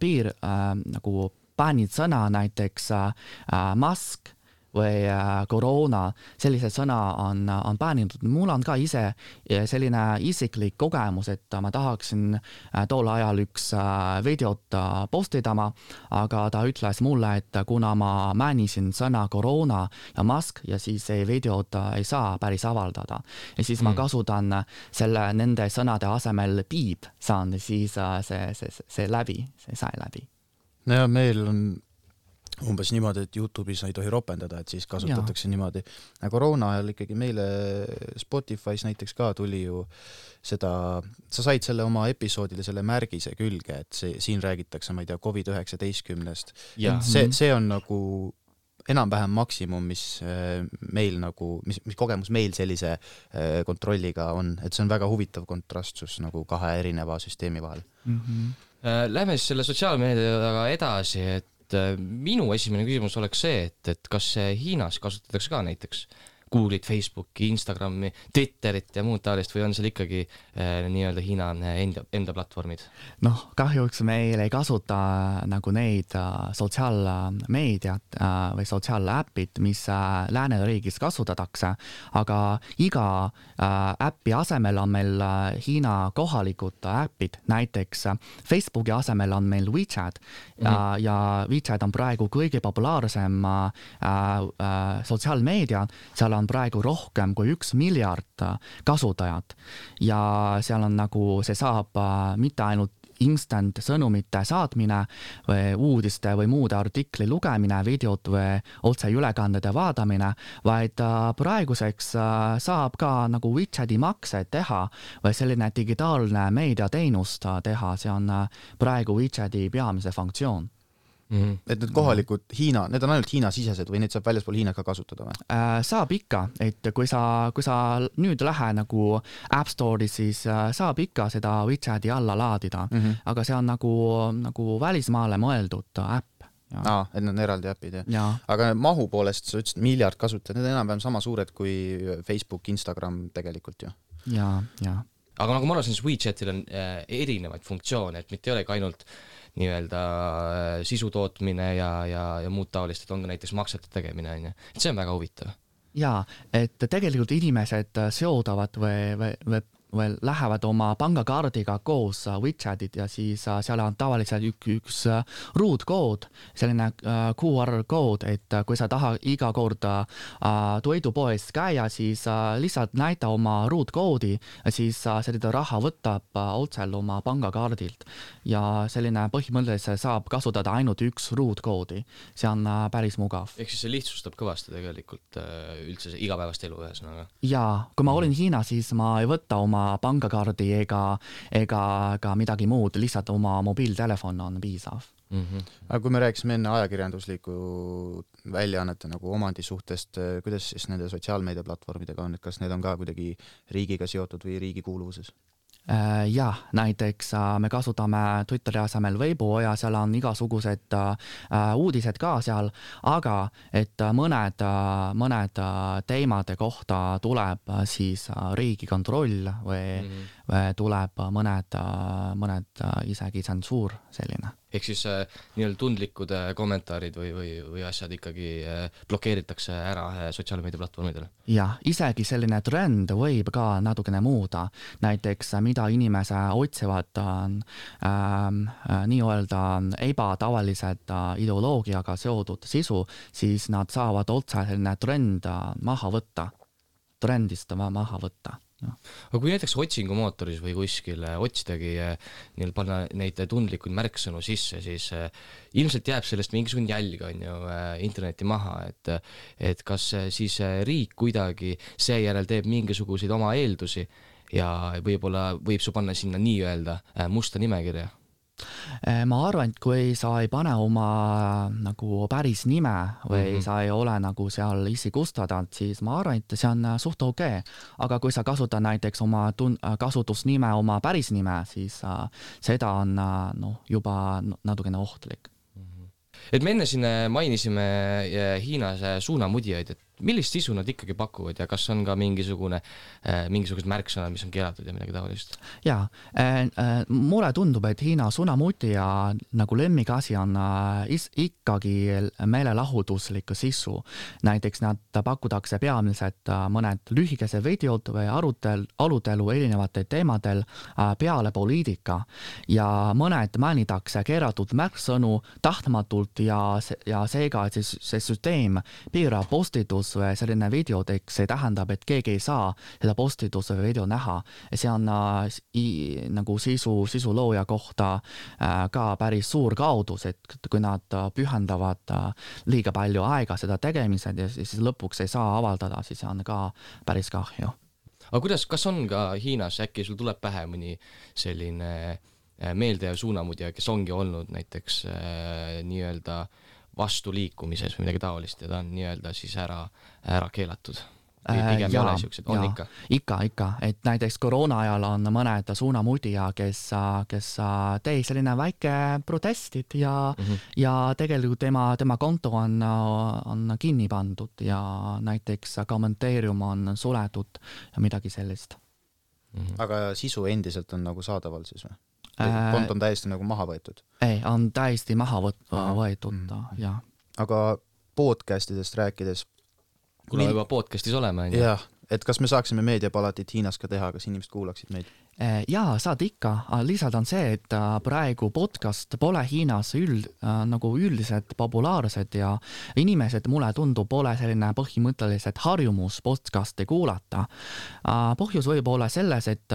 Speaker 8: piir nagu bännid sõna näiteks mask või äh, koroona, sellise sõna on, on bännitud. mul on ka ise äh, selline isiklik kogemus, et ma tahaksin äh, tol ajal üks videot postidama, aga ta ütles mulle, et kuna ma mainisin sõna koroona ja mask ja siis see videot ei saa päris avaldada. ja siis mm. ma kasutan selle, nende sõnade asemel piip saan, siis see, see, see läbi, see sai läbi.
Speaker 7: no ja meil on umbes niimoodi, et Youtube'is ei tohi ropendada, et siis kasutatakse ja. niimoodi. koroona ajal ikkagi meile Spotify's näiteks ka tuli ju seda, sa said selle oma episoodile selle märgise külge, et see, siin räägitakse, ma ei tea, Covid üheksateistkümnest. see, mhm. see on nagu enam-vähem maksimum, mis äh, meil nagu, mis, mis kogemus meil sellise äh, kontrolliga on, et see on väga huvitav kontrastsus nagu kahe erineva süsteemi vahel mm.
Speaker 6: -hmm. Lähme siis selle sotsiaalmeediaga edasi, et minu esimene küsimus oleks see, et, et kas Hiinas kasutatakse ka näiteks Google'it, Facebooki, Instagrami, Twitterit ja muud taolist või on seal ikkagi äh, nii-öelda Hiina äh, enda, enda platvormid?
Speaker 8: noh, kahjuks meil ei kasuta äh, nagu neid äh, sotsiaalmeediat või sotsiaaläpid, mis lääneriigis kasutatakse, aga iga äpi asemel on meil Hiina kohalikud äpid, näiteks Facebooki asemel on meil WeChat mm -hmm. ja WeChat on praegu kõige populaarsem sotsiaalmeedia, seal on on praegu rohkem kui üks miljard äh, kasutajat. Ja seal on nagu, see saab äh, mitte ainult instant sõnumite saatmine või uudiste või muude artikli lugemine, videot või otseülekandede vaatamine, vaid äh, praeguseks saab ka nagu widget'i makse teha või selline digitaalne meediateenust teha, see on praegu widget'i peamise funktsioon
Speaker 7: mm. -hmm. et need kohalikud Hiina, need on ainult Hiina-sisesed või neid saab väljaspool Hiinat ka kasutada või
Speaker 8: äh,? saab ikka, et kui sa, kui sa nüüd lähe nagu App Store'i, siis äh, saab ikka seda widget'i alla laadida mm, -hmm. aga see on nagu, nagu välismaale mõeldud äpp
Speaker 7: aa, et need on eraldi äpid jah ja.? aga mahu poolest sa ütlesid miljard kasutajat, need on enam-vähem sama suured kui Facebook, Instagram tegelikult ju?
Speaker 8: ja, ja.
Speaker 6: aga nagu ma aru saan, siis WeChatil on äh, erinevaid funktsioone, et mitte ei olegi ainult äh, nii-öelda äh, sisu tootmine ja, ja, ja muud taolist, et on ka näiteks maksete tegemine, on ju, et see on väga huvitav.
Speaker 8: Jaa, et tegelikult inimesed seodavad või, või, või veel lähevad oma pangakaardiga koos äh, WeChatit ja siis äh, seal on tavaliselt üks, üks äh, ruutkood, selline QR kood, et kui sa tahad iga kord toidupoes käia, siis lihtsalt näita oma ruutkoodi ja siis seda raha võtab otse oma pangakaardilt. ja selline põhimõtteliselt saab kasutada ainult üks ruutkoodi, see on päris mugav.
Speaker 6: ehk siis see lihtsustab kõvasti tegelikult üldse igapäevast elu ühesõnaga?
Speaker 8: jaa, kui ma olin Hiinas, siis ma ei võta oma oma pangakaardi ega, ega ka midagi muud, lihtsalt oma mobiiltelefon on piisav
Speaker 7: mm. -hmm. aga kui me rääkisime enne ajakirjandusliku väljaannete nagu omandi suhtest, kuidas siis nende sotsiaalmeediaplatvormidega on, et kas need on ka kuidagi riigiga seotud või riigi kuuluvuses?
Speaker 8: Äh, jah, näiteks äh, me kasutame Twitteri asemel Weibo ja seal on igasugused äh, uudised ka seal, aga et mõned, mõned teemade kohta tuleb siis Riigikontroll või mm, -hmm. Tuleb mõned, mõned isegi tsensuur selline.
Speaker 6: Ehk siis äh, nii-öelda tundlikud äh, kommentaarid või, või, või asjad ikkagi äh, blokeeritakse ära äh, sotsiaalmeediaplatvormidel?
Speaker 8: jah, isegi selline trend võib ka natukene muuda, näiteks äh, mida inimesed otsivad äh, äh, nii-öelda ebatavalised äh, ideoloogiaga seotud sisu, siis nad saavad otse selline trend äh, maha võtta, trendist maha võtta
Speaker 6: noh. aga kui näiteks otsingumootoris või kuskil äh, otsidagi äh, nii-öelda panna neid tundlikuid märksõnu sisse, siis ilmselt jääb sellest mingisugune jälg, on ju, internetti maha, et et kas siis riik kuidagi seejärel teeb mingisuguseid oma eeldusi ja võib-olla võib su panna sinna nii-öelda musta nimekirja
Speaker 8: Eh, ma arvan, et kui sa ei pane oma nagu päris nime või mm -hmm. sa ei ole nagu seal isikustanud, siis ma arvan, et see on äh, suht okei okay.. aga kui sa kasutad näiteks oma tun-, äh, kasutusnime, oma päris nime, siis äh, seda on äh, noh, juba natukene ohtlik
Speaker 6: mhm. et me enne siin mainisime Hiinas suunamudjaid, et millist sisu nad ikkagi pakuvad ja kas on ka mingisugune, äh, mingisugused märksõnad, mis on keelatud ja midagi taolist?
Speaker 8: jaa äh,, äh, mulle tundub, et Hiina sunamutija nagu lemmikasi on is, ikkagi meelelahutuslik sisu. näiteks nad pakutakse peamiselt mõned lühikesed videod või arutel, arutelu erinevatel teemadel peale poliitika ja mõned mainitakse keeratud märksõnu tahtmatult ja, ja seega siis see süsteem piirab postitus postitus või selline videotekst, see tähendab, et keegi ei saa seda postituse või video näha. see on äh, i, nagu sisu, sisu looja kohta äh, ka päris suur kaotus, et kui nad äh, pühendavad äh, liiga palju aega seda tegemised ja siis lõpuks ei saa avaldada, siis on ka päris kahju.
Speaker 6: aga kuidas, kas on ka Hiinas, äkki sul tuleb pähe mõni selline äh, meeldejääv suunamudja, kes ongi olnud näiteks äh, nii-öelda äh, vastuliikumises või midagi taolist ja ta on nii-öelda siis ära, ära keelatud äh, pigem ei ole siuksed, on ikka?
Speaker 8: ikka, ikka, et näiteks koroona ajal on mõned suunamudija, kes, kes tegi selline väike protestid ja mm, -hmm. ja tegelikult tema, tema konto on, on kinni pandud ja näiteks kommenteerium on suletud ja midagi sellist
Speaker 7: mm. -hmm. aga sisu endiselt on nagu saadaval siis või? Äh, kont on täiesti nagu maha võetud?
Speaker 8: ei, on täiesti maha võt-, võetud mm, -hmm. jah.
Speaker 7: aga podcast idest rääkides
Speaker 6: kuna me juba podcast'is oleme, on ju.
Speaker 7: jah, et kas me saaksime meediapalatit Hiinas ka teha, kas inimesed kuulaksid meid?
Speaker 8: Eh, jaa, saad ikka, lihtsalt on see, et äh, praegu podcast pole Hiinas üld, äh, nagu üldiselt populaarsed ja inimesed, mulle tundub, pole selline põhimõtteliselt harjumus podcasti kuulata. Põhjus võib olla selles, et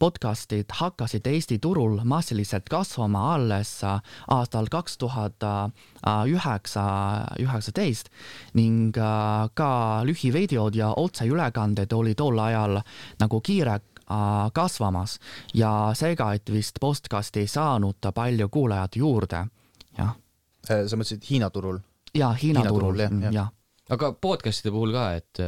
Speaker 8: podcastid hakkasid Eesti turul massiliselt kasvama alles aastal kaks tuhat üheksa, üheksateist ning ka lühivideod ja otseülekanded oli tol ajal nagu kiire kasvamas ja seega, et vist postkasti ei saanud ta palju kuulajaid juurde, jah.
Speaker 7: Äh, sa mõtlesid Hiina turul?
Speaker 8: jaa, Hiina, turul, jah, jah
Speaker 6: aga podcast'ide puhul ka, et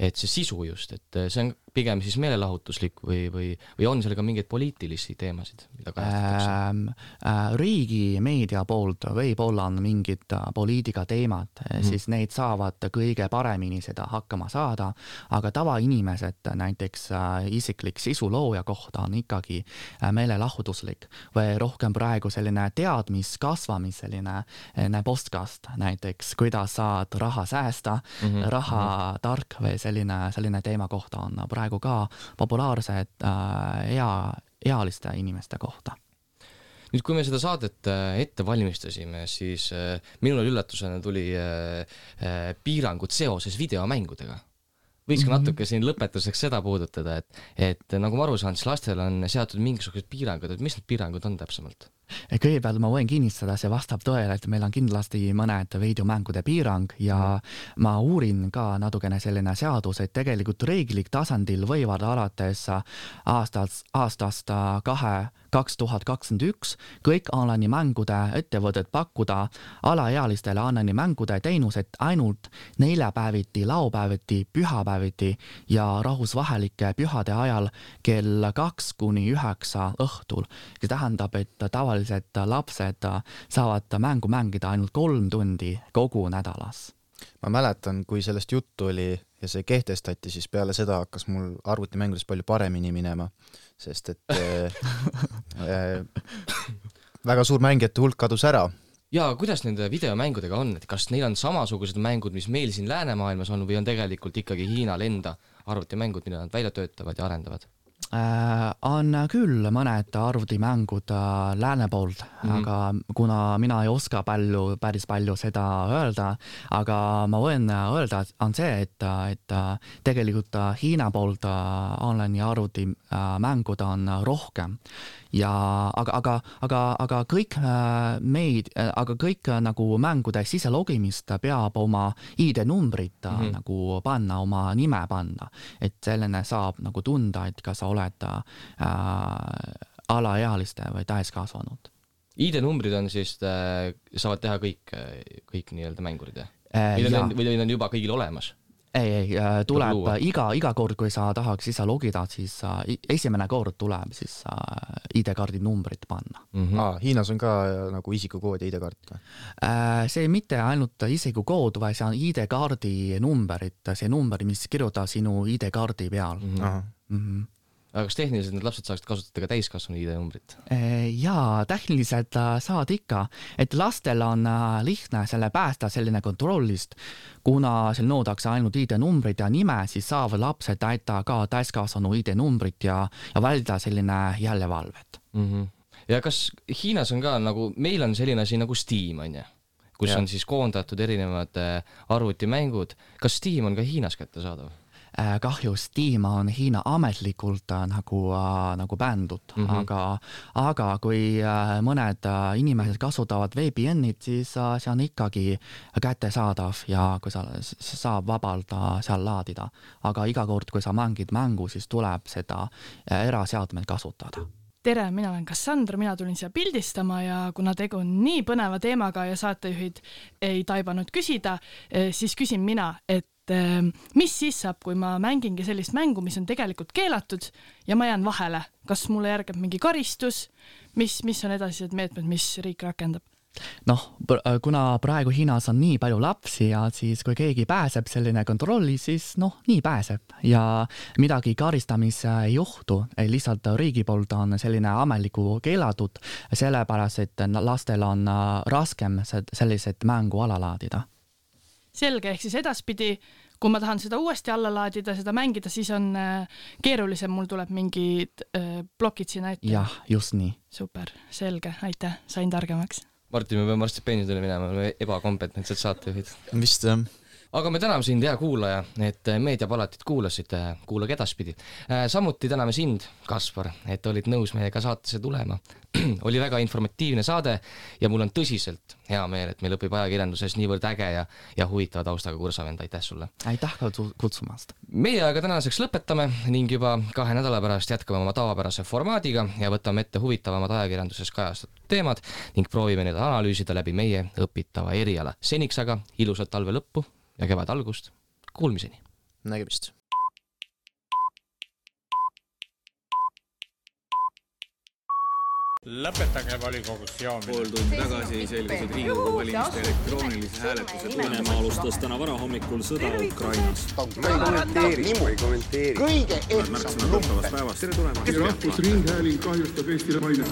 Speaker 6: et see sisu just, et see on pigem siis meelelahutuslik või, või, või on seal ka mingeid poliitilisi teemasid, mida kajastatakse ähm,?
Speaker 8: Äh, riigimeedia poolt võib-olla on mingid äh, poliitikateemad mm, -hmm. siis neid saavad kõige paremini seda hakkama saada, aga tavainimesed, näiteks äh, isiklik sisulooja kohta on ikkagi äh, meelelahutuslik või rohkem praegu selline teadmiskasvamis, selline äh, postkast näiteks, kuidas saad raha säästa mm, -hmm. raha -hmm. tark või selline, selline teema kohta on praegu ka populaarsed äh, ea, ealiste inimeste kohta
Speaker 6: nüüd, kui me seda saadet äh, ette valmistasime, siis äh, minule üllatusena tuli piirangud seoses videomängudega. võiks ka mhm. natuke siin lõpetuseks seda puudutada, et, et nagu ma aru saan, siis lastel on seatud mingisugused piirangud, et mis need piirangud on täpsemalt?
Speaker 8: Kõigepealt ma võin kinnitada, see vastab tõele, et meil on kindlasti mõned videomängude piirang ja ma uurin ka natukene selline seadus, et tegelikult reeglik tasandil võivad alates aastast, aastast kahe kaks tuhat kakskümmend üks kõik online mängude ettevõtted pakkuda alaealistele online mängude teenused ainult neljapäeviti, laupäeviti, pühapäeviti ja rahvusvahelike pühade ajal kell kaks kuni üheksa õhtul. see tähendab, et tavaliselt tavaliselt lapsed saavad mängu mängida ainult kolm tundi kogu nädalas.
Speaker 7: ma mäletan, kui sellest juttu oli ja see kehtestati, siis peale seda hakkas mul arvutimängudes palju paremini minema, sest et äh, äh, väga suur mängijate hulk kadus ära
Speaker 6: ja kuidas nende videomängudega on, et kas neil on samasugused mängud, mis meil siin läänemaailmas on või on tegelikult ikkagi Hiinal enda arvutimängud, mida nad välja töötavad ja arendavad?
Speaker 8: Äh, on küll mõned arvutimängud äh, lääne poolt mm, -hmm. aga kuna mina ei oska palju, päris palju seda öelda, aga ma võin öelda, on see, et, et tegelikult Hiina poolt online'i arvutimängud on rohkem ja aga, aga, aga, aga kõik äh, meid, äh, aga kõik äh, nagu mängude siselogimist peab oma ID-numbrit mm -hmm. nagu panna, oma nime panna, et selline saab nagu tunda, et kas sa oled äh, alaealiste või täiskasvanud.
Speaker 6: ID-numbrid on siis äh,, saavad teha kõik, kõik nii-öelda mängurid, jah? või on, või on juba kõigil olemas?
Speaker 8: Ei, ei äh, tuleb iga, iga kord, kui sa tahaks sisse logida, siis äh, esimene kord tuleb siis äh, ID-kaardi numbrit panna
Speaker 7: mm. -hmm. Ah, Hiinas on ka äh, nagu isikukood ja ID-kaart või
Speaker 8: äh,? see mitte ainult isikukood, vaid see on ID-kaardi number, et see number, mis kirjutab sinu ID-kaardi peal mm.
Speaker 6: -hmm. Mm -hmm aga kas tehniliselt need lapsed saaksid kasutada ka täiskasvanu ID-numbrit?
Speaker 8: Äh, jaa, tehniliselt äh, saad ikka, et lastel on äh, lihtne selle päästa selline kontrollist, kuna seal nõutakse ainult ID-numbrit ja nime, siis saavad lapsed täita ka täiskasvanu ID-numbrit ja, ja valida selline järelevalvet
Speaker 6: mm. -hmm. ja kas Hiinas on ka nagu, meil on selline asi nagu Steam on ju, kus ja. on siis koondatud erinevad arvutimängud, kas Steam on ka Hiinas kättesaadav?
Speaker 8: Äh, kahjuks Steam on Hiina ametlikult äh, nagu äh,, nagu bändud mm, -hmm. aga, aga kui mõned inimesed kasutavad VPN-it, siis see on ikkagi kättesaadav ja kui sa, saab vabalt seal laadida. aga iga kord, kui sa mängid mängu, siis tuleb seda eraseadmeid kasutada
Speaker 9: tere, mina olen Cassandra, mina tulin siia pildistama ja kuna tegu on nii põneva teemaga ja saatejuhid ei taibanud küsida, eh, siis küsin mina, et et ehm, mis siis saab, kui ma mängingi sellist mängu, mis on tegelikult keelatud ja ma jään vahele, kas mulle järgneb mingi karistus, mis, mis on edasised meetmed, mis riik rakendab?
Speaker 8: noh, kuna praegu Hiinas on nii palju lapsi ja siis kui keegi pääseb selline kontrolli, siis noh, nii pääseb. Ja midagi karistamist ei juhtu, lihtsalt riigi poolt on selline ametliku keelatud, sellepärast et lastel on äh, raskem selliseid mängu alla laadida
Speaker 9: selge, ehk siis edaspidi, kui ma tahan seda uuesti alla laadida, seda mängida, siis on äh, keerulisem, mul tuleb mingid äh, plokid sinna ette.
Speaker 8: jah, just nii.
Speaker 9: super, selge, aitäh, sain targemaks.
Speaker 6: Martin, me peame varsti pensionile minema, me oleme ebakompetentsed saatejuhid.
Speaker 7: vist jah
Speaker 6: aga me täname sind, hea kuulaja, et meediapalatit kuulasid, kuulage edaspidi. Äh, samuti täname sind, Kaspar, et olid nõus meiega saatesse tulema. oli väga informatiivne saade ja mul on tõsiselt hea meel, et meil õpib ajakirjanduses niivõrd äge ja, ja huvitava taustaga kursavend, aitäh sulle!
Speaker 8: aitäh ka kutsumast!
Speaker 6: meie aga tänaseks lõpetame ning juba kahe nädala pärast jätkame oma tavapärase formaadiga ja võtame ette huvitavamad ajakirjanduses kajastatud teemad ning proovime neid analüüsida läbi meie õpitava eriala. seniks aga ilusat talve lõppu ja kevade algust, kuulmiseni!
Speaker 7: nägemist
Speaker 1: lõpetage volikogus joomine.
Speaker 2: pool tundi tagasi selgusid Riigikogu valimiste elektroonilise hääletuse
Speaker 3: Venemaa alustas täna varahommikul sõda Ukrainas.
Speaker 4: ma ei kommenteeri, ma ei kommenteeri. kõige ehtsam number.
Speaker 2: tere tulemast.
Speaker 5: rahvusringhääling kahjustab Eestile mainet.